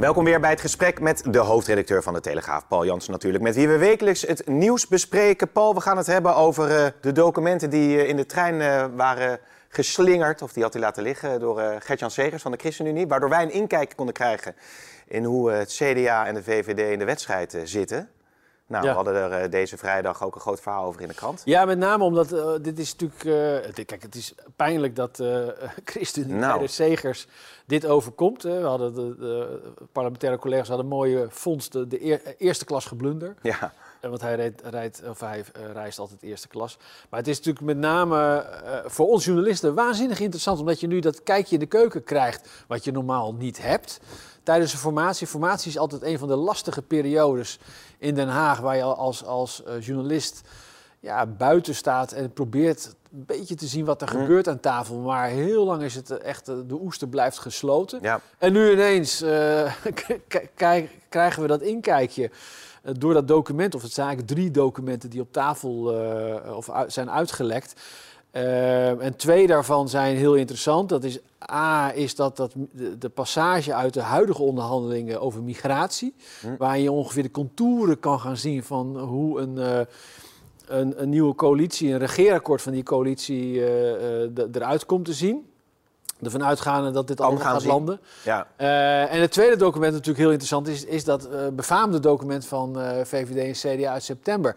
Welkom weer bij het gesprek met de hoofdredacteur van de Telegraaf, Paul Jansen natuurlijk. Met wie we wekelijks het nieuws bespreken. Paul, we gaan het hebben over uh, de documenten die uh, in de trein uh, waren geslingerd. Of die had hij laten liggen door Gert-Jan Segers van de ChristenUnie. Waardoor wij een inkijk konden krijgen in hoe het CDA en de VVD in de wedstrijd zitten. Nou, Ja. we hadden er deze vrijdag ook een groot verhaal over in de krant. Ja, met name omdat eh, dit is natuurlijk. eh, dit- kijk, het is pijnlijk dat eh ChristenUnie Nou. Zegers dit overkomt. hè. We hadden de, de parlementaire collega's hadden een mooie fonds, de, de eer- eerste klas geblunder. Ja, Eh, Want hij, reed, rijdt, of hij eh, reist altijd eerste klas. Maar het is natuurlijk met name eh, voor ons journalisten waanzinnig interessant. Omdat je nu dat kijkje in de keuken krijgt. Wat je normaal niet hebt. Tijdens een formatie. Formatie is altijd een van de lastige periodes in Den Haag. Waar je als, als eh, journalist ja, buiten staat en probeert een beetje te zien wat er gebeurt aan tafel. Maar heel lang is het eh, echt, eh, de oester blijft gesloten. ja. En nu ineens k- krijgen we dat inkijkje door dat document, of het zijn eigenlijk drie documenten die op tafel eh, of zijn uitgelekt. En twee daarvan zijn heel interessant. Dat is A, is dat, dat de, passage uit de huidige onderhandelingen over migratie, waar je ongeveer de contouren kan gaan zien van hoe een, eh, een, een nieuwe coalitie, een regeerakkoord van die coalitie eh, eh, eruit komt te zien. Ervan uitgaande dat dit Kan allemaal gaat zien. landen. ja. Eh, en het tweede document natuurlijk heel interessant is, is dat eh, befaamde document van eh, VVD en CDA uit september.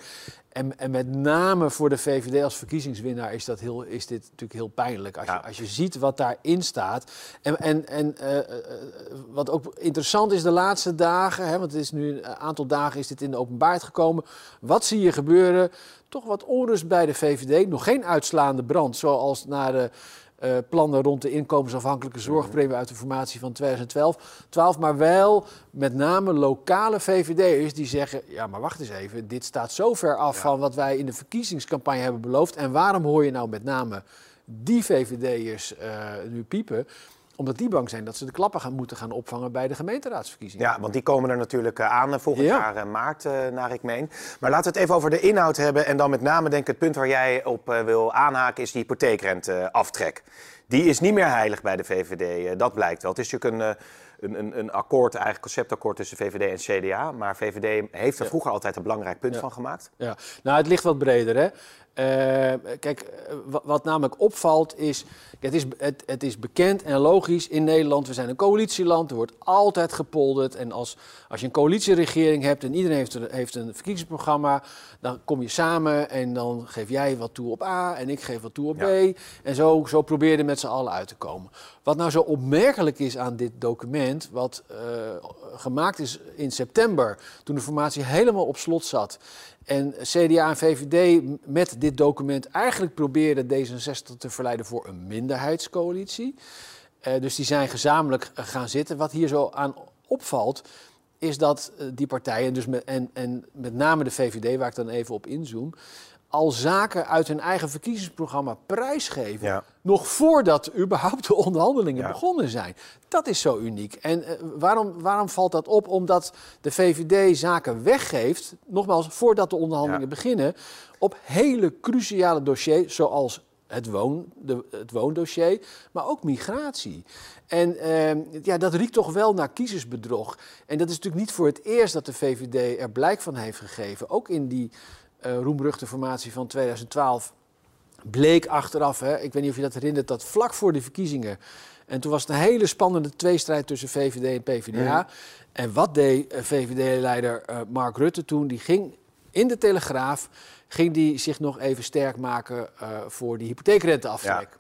En, en met name voor de VVD als verkiezingswinnaar is, dat heel, is dit natuurlijk heel pijnlijk. Als, Ja. je, als je ziet wat daarin staat. En, en, en wat ook interessant is de laatste dagen, hè, want het is nu een aantal dagen is dit in de openbaarheid gekomen. Wat zie je gebeuren? Toch wat onrust bij de VVD. Nog geen uitslaande brand, zoals na de eh, plannen rond de inkomensafhankelijke zorgpremie uit de formatie van 2012. 12, maar wel met name lokale VVD'ers die zeggen... ja, maar wacht eens even, dit staat zo ver af van wat wij in de verkiezingscampagne hebben beloofd. En waarom hoor je nou met name die VVD'ers eh, nu piepen? Omdat die bang zijn dat ze de klappen gaan moeten gaan opvangen bij de gemeenteraadsverkiezingen. Ja, want die komen er natuurlijk eh, aan eh, volgend Ja. jaar eh, maart, naar ik meen. Maar laten we het even over de inhoud hebben. En dan met name denk ik het punt waar jij op wil aanhaken... is die hypotheekrenteaftrek. Die is niet meer heilig bij de VVD, dat blijkt wel. Het is natuurlijk een, een, een, een akkoord, eigenlijk conceptakkoord tussen VVD en CDA. Maar VVD heeft er Ja. vroeger altijd een belangrijk punt Ja. van gemaakt. Ja, nou, het ligt wat breder. Hè? Eh, kijk, eh, wa- wat, namelijk opvalt is, het is, het, het is bekend en logisch in Nederland, we zijn een coalitieland, er wordt altijd gepolderd. En als, als je een coalitieregering hebt en iedereen heeft, een- heeft een verkiezingsprogramma, dan kom je samen en dan geef jij wat toe op A en ik geef wat toe op Ja. B. En zo, zo probeer je met z'n allen uit te komen. Wat nou zo opmerkelijk is aan dit document, wat eh, gemaakt is in september, toen de formatie helemaal op slot zat. En CDA en VVD met dit document eigenlijk probeerden D66 te verleiden voor een minderheidscoalitie. Eh, dus die zijn gezamenlijk eh, gaan zitten. Wat hier zo aan opvalt, is dat eh, die partijen, dus met, en, en met name de VVD, waar ik dan even op inzoom, al zaken uit hun eigen verkiezingsprogramma prijsgeven. Ja. Nog voordat überhaupt de onderhandelingen Ja. begonnen zijn. Dat is zo uniek. En eh, waarom, waarom valt dat op? Omdat de VVD zaken weggeeft, nogmaals, voordat de onderhandelingen Ja. beginnen, op hele cruciale dossiers, zoals het, woon, de, het woondossier, maar ook migratie. En eh, ja, dat riekt toch wel naar kiezersbedrog. En dat is natuurlijk niet voor het eerst dat de VVD er blijk van heeft gegeven. Ook in die roemruchte formatie van 2012 bleek achteraf, hè, ik weet niet of je dat herinnert, dat vlak voor de verkiezingen. En toen was het een hele spannende tweestrijd tussen VVD en PvdA. En wat deed eh, VVD-leider eh, Mark Rutte toen? Die ging in de Telegraaf ging die zich nog even sterk maken eh, voor die hypotheekrenteaftrek.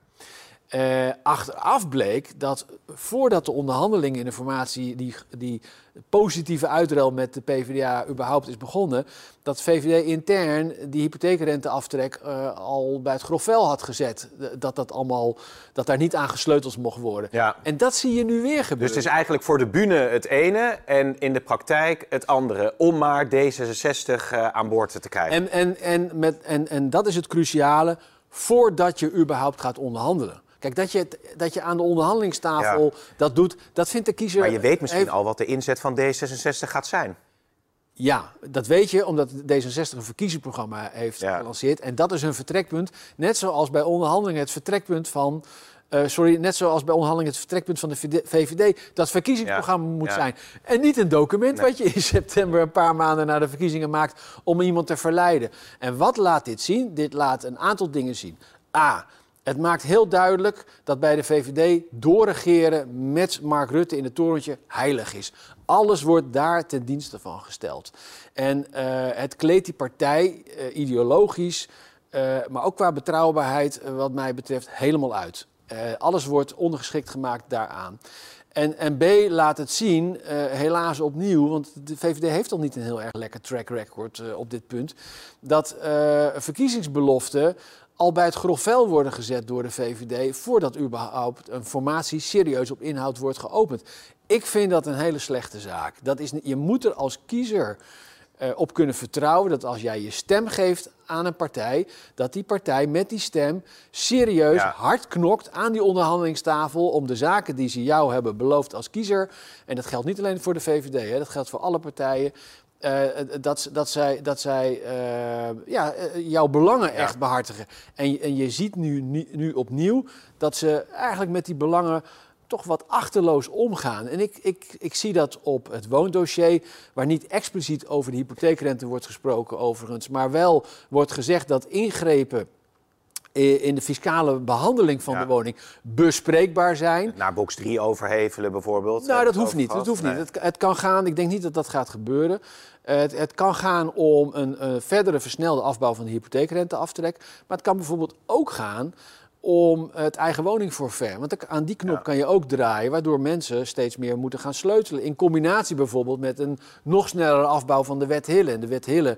Uh, achteraf bleek dat voordat de onderhandelingen in de formatie, die, die positieve uitruil met de PvdA überhaupt is begonnen, dat VVD intern die hypotheekrenteaftrek uh, al bij het grofvel had gezet. Dat, dat, allemaal, dat daar niet aan gesleuteld mocht worden. Ja. En dat zie je nu weer gebeuren. Dus het is eigenlijk voor de bühne het ene en in de praktijk het andere. Om maar D66 uh, aan boord te krijgen. En, en, en, met, en, en dat is het cruciale voordat je überhaupt gaat onderhandelen. Kijk, dat je, dat je aan de onderhandelingstafel dat doet, dat vindt de kiezer... Maar je weet misschien al wat de inzet van D66 gaat zijn. Ja, dat weet je omdat D66 een verkiezingsprogramma heeft gelanceerd. En dat is hun vertrekpunt. Net zoals bij onderhandelingen het vertrekpunt van... Uh, sorry, net zoals bij onderhandelingen het vertrekpunt van de VVD... dat verkiezingsprogramma moet zijn. En niet een document wat je in september een paar maanden na de verkiezingen maakt... om iemand te verleiden. En wat laat dit zien? Dit laat een aantal dingen zien. A, het maakt heel duidelijk dat bij de VVD doorregeren met Mark Rutte in het torentje heilig is. Alles wordt daar ten dienste van gesteld. En uh, het kleedt die partij uh, ideologisch, uh, maar ook qua betrouwbaarheid, wat mij betreft, helemaal uit. alles wordt ondergeschikt gemaakt daaraan. En, en B laat het zien, helaas opnieuw, want de VVD heeft al niet een heel erg lekker track record op dit punt, dat verkiezingsbeloften al bij het grofvel worden gezet door de VVD voordat überhaupt een formatie serieus op inhoud wordt geopend. Ik vind dat een hele slechte zaak. Dat is, je moet er als kiezer uh, op kunnen vertrouwen dat als jij je stem geeft aan een partij, dat die partij met die stem serieus hard knokt aan die onderhandelingstafel om de zaken die ze jou hebben beloofd als kiezer, en dat geldt niet alleen voor de VVD, hè, dat geldt voor alle partijen, dat, dat zij, dat zij uh, ja, jouw belangen echt behartigen. En, en je ziet nu, nu, nu, opnieuw dat ze eigenlijk met die belangen toch wat achterloos omgaan. En ik, ik, ik zie dat op het woondossier, waar niet expliciet over de hypotheekrente wordt gesproken overigens, maar wel wordt gezegd dat ingrepen in de fiscale behandeling van de woning bespreekbaar zijn. Naar box 3 overhevelen bijvoorbeeld? Nou, dat hoeft niet. Dat hoeft niet. Het, het, kan gaan, ik denk niet dat dat gaat gebeuren. Het, het kan gaan om een, een verdere versnelde afbouw van de hypotheekrenteaftrek. Maar het kan bijvoorbeeld ook gaan om het eigen woningforfait. Want aan die knop kan je ook draaien, waardoor mensen steeds meer moeten gaan sleutelen. In combinatie bijvoorbeeld met een nog snellere afbouw van de wet Hille. En de wet Hille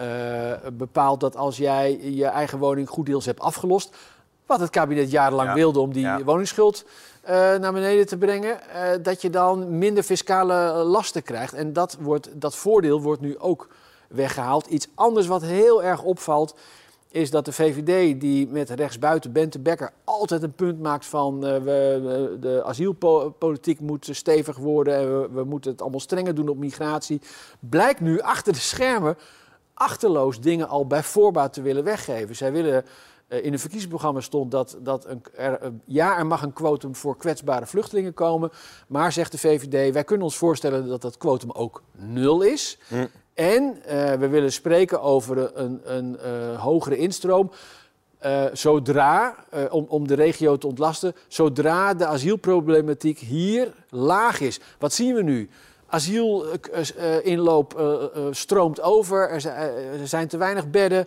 uh, bepaalt dat als jij je eigen woning goed deels hebt afgelost, wat het kabinet jarenlang wilde om die woningsschuld uh, naar beneden te brengen, uh, dat je dan minder fiscale lasten krijgt. En dat, wordt, dat voordeel wordt nu ook weggehaald. Iets anders wat heel erg opvalt, is dat de VVD, die met rechtsbuiten Bente Becker altijd een punt maakt van uh, we, de asielpolitiek moet stevig worden en we, we, moeten het allemaal strenger doen op migratie, blijkt nu achter de schermen achterloos dingen al bij voorbaat te willen weggeven. Zij willen uh, in het verkiezingsprogramma stond dat, dat een, er, ja, er mag een kwotum voor kwetsbare vluchtelingen komen. Maar zegt de VVD, wij kunnen ons voorstellen dat dat kwotum ook nul is. Hm. En uh, we willen spreken over een, een uh, hogere instroom. Uh, zodra, om, om de regio te ontlasten, zodra de asielproblematiek hier laag is. Wat zien we nu? Asielinloop stroomt over, er zijn te weinig bedden.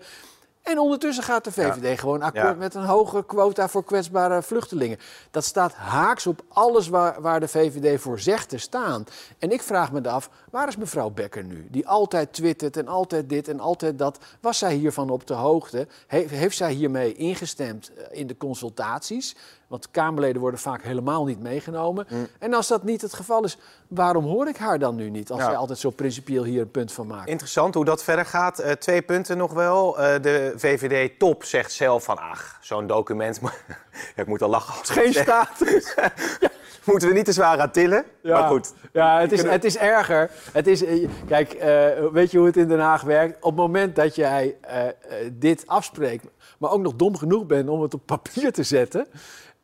En ondertussen gaat de VVD gewoon akkoord met een hogere quota voor kwetsbare vluchtelingen. Dat staat haaks op alles waar, waar de VVD voor zegt te staan. En ik vraag me af, waar is mevrouw Becker nu? Die altijd twittert en altijd dit en altijd dat. Was zij hiervan op de hoogte? heeft zij hiermee ingestemd eh, in de consultaties? Want Kamerleden worden vaak helemaal niet meegenomen. Mm. En als dat niet het geval is, waarom hoor ik haar dan nu niet? Als zij altijd zo principieel hier een punt van maakt. Interessant hoe dat verder gaat. Uh, twee punten nog wel. Uh, de VVD-top zegt zelf van, ach, zo'n document... ja, ik moet al lachen. Geen status. ja. Moeten we niet te zwaar aan tillen? Ja. Maar goed. Ja, het is, het is erger. Het is, eh, kijk, weet je hoe het in Den Haag werkt? Op het moment dat jij dit afspreekt, maar ook nog dom genoeg bent om het op papier te zetten...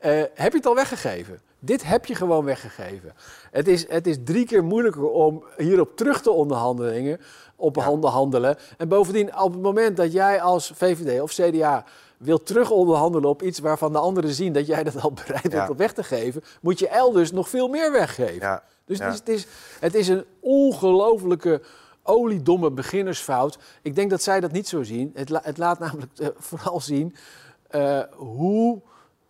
Uh, heb je het al weggegeven? Dit heb je gewoon weggegeven. Het is, het is drie keer moeilijker om hierop terug te onderhandelingen, op ja. handelen. En bovendien, op het moment dat jij als VVD of CDA wilt terug onderhandelen op iets waarvan de anderen zien dat jij dat al bereid bent op weg te geven, moet je elders nog veel meer weggeven. Ja. Dus het is, het, is, het is een ongelofelijke oliedomme beginnersfout. Ik denk dat zij dat niet zo zien. Het, het laat namelijk uh, vooral zien uh, hoe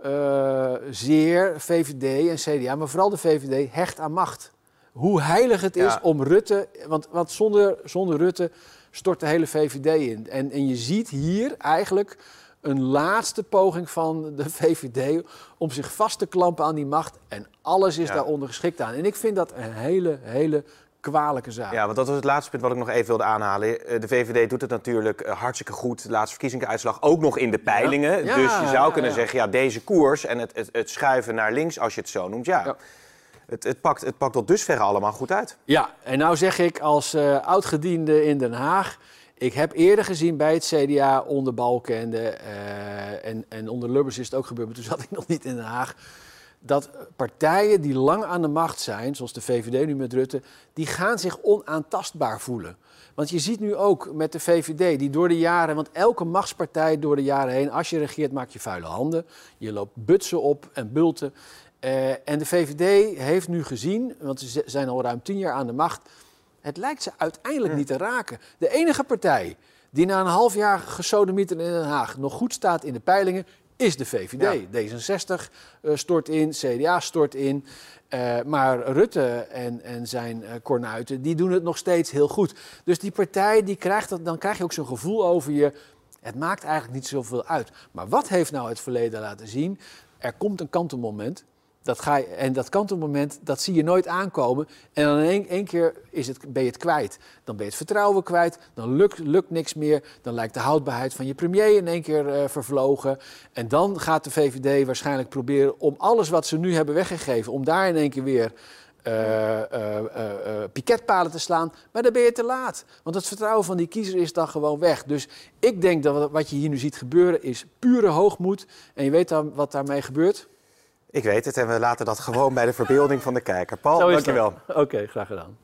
eh, zeer VVD en CDA, maar vooral de VVD, hecht aan macht. Hoe heilig het is om Rutte, want, want zonder, zonder Rutte stort de hele VVD in. En, en je ziet hier eigenlijk een laatste poging van de VVD om zich vast te klampen aan die macht. En alles is Ja. daaronder geschikt aan. En ik vind dat een hele, hele kwalijke zaak. Ja, want dat was het laatste punt wat ik nog even wilde aanhalen. Eh, De VVD doet het natuurlijk eh, hartstikke goed. De laatste verkiezingsuitslag ook nog in de peilingen. Ja, dus je zou kunnen zeggen, ja, deze koers en het, het, het schuiven naar links, als je het zo noemt, ja. Ja. Het, het, pakt, het pakt tot dusverre allemaal goed uit. Ja, en nou zeg ik als eh oudgediende in Den Haag. Ik heb eerder gezien bij het CDA onder Balkenende eh, en, en onder Lubbers is het ook gebeurd, maar toen zat ik nog niet in Den Haag. Dat partijen die lang aan de macht zijn, zoals de VVD nu met Rutte, die gaan zich onaantastbaar voelen. Want je ziet nu ook met de VVD, die door de jaren, want elke machtspartij door de jaren heen, als je regeert, maak je vuile handen. Je loopt butsen op en bulten. Eh, en de VVD heeft nu gezien, want ze zijn al ruim tien jaar aan de macht, het lijkt ze uiteindelijk niet te raken. De enige partij die na een half jaar gesodemieter in Den Haag nog goed staat in de peilingen, is de VVD. D66 eh, stort in, CDA stort in. Eh, maar Rutte en, en zijn eh kornuiten, die doen het nog steeds heel goed. Dus die partij, die krijgt dat, dan krijg je ook zo'n gevoel over je... Het maakt eigenlijk niet zoveel uit. Maar wat heeft nou het verleden laten zien? Er komt een kantelmoment. Dat ga en dat kantelmoment, dat zie je nooit aankomen. En dan in één, keer is het, ben je het kwijt. Dan ben je het vertrouwen kwijt. Dan lukt, lukt niks meer. Dan lijkt de houdbaarheid van je premier in één keer eh, vervlogen. En dan gaat de VVD waarschijnlijk proberen om alles wat ze nu hebben weggegeven... om daar in één keer weer piketpalen te slaan. Maar dan ben je te laat. Want het vertrouwen van die kiezer is dan gewoon weg. Dus ik denk dat wat je hier nu ziet gebeuren is pure hoogmoed. En je weet dan wat daarmee gebeurt? Ik weet het en we laten dat gewoon bij de verbeelding van de kijker. Paul, dankjewel. Oké, graag gedaan.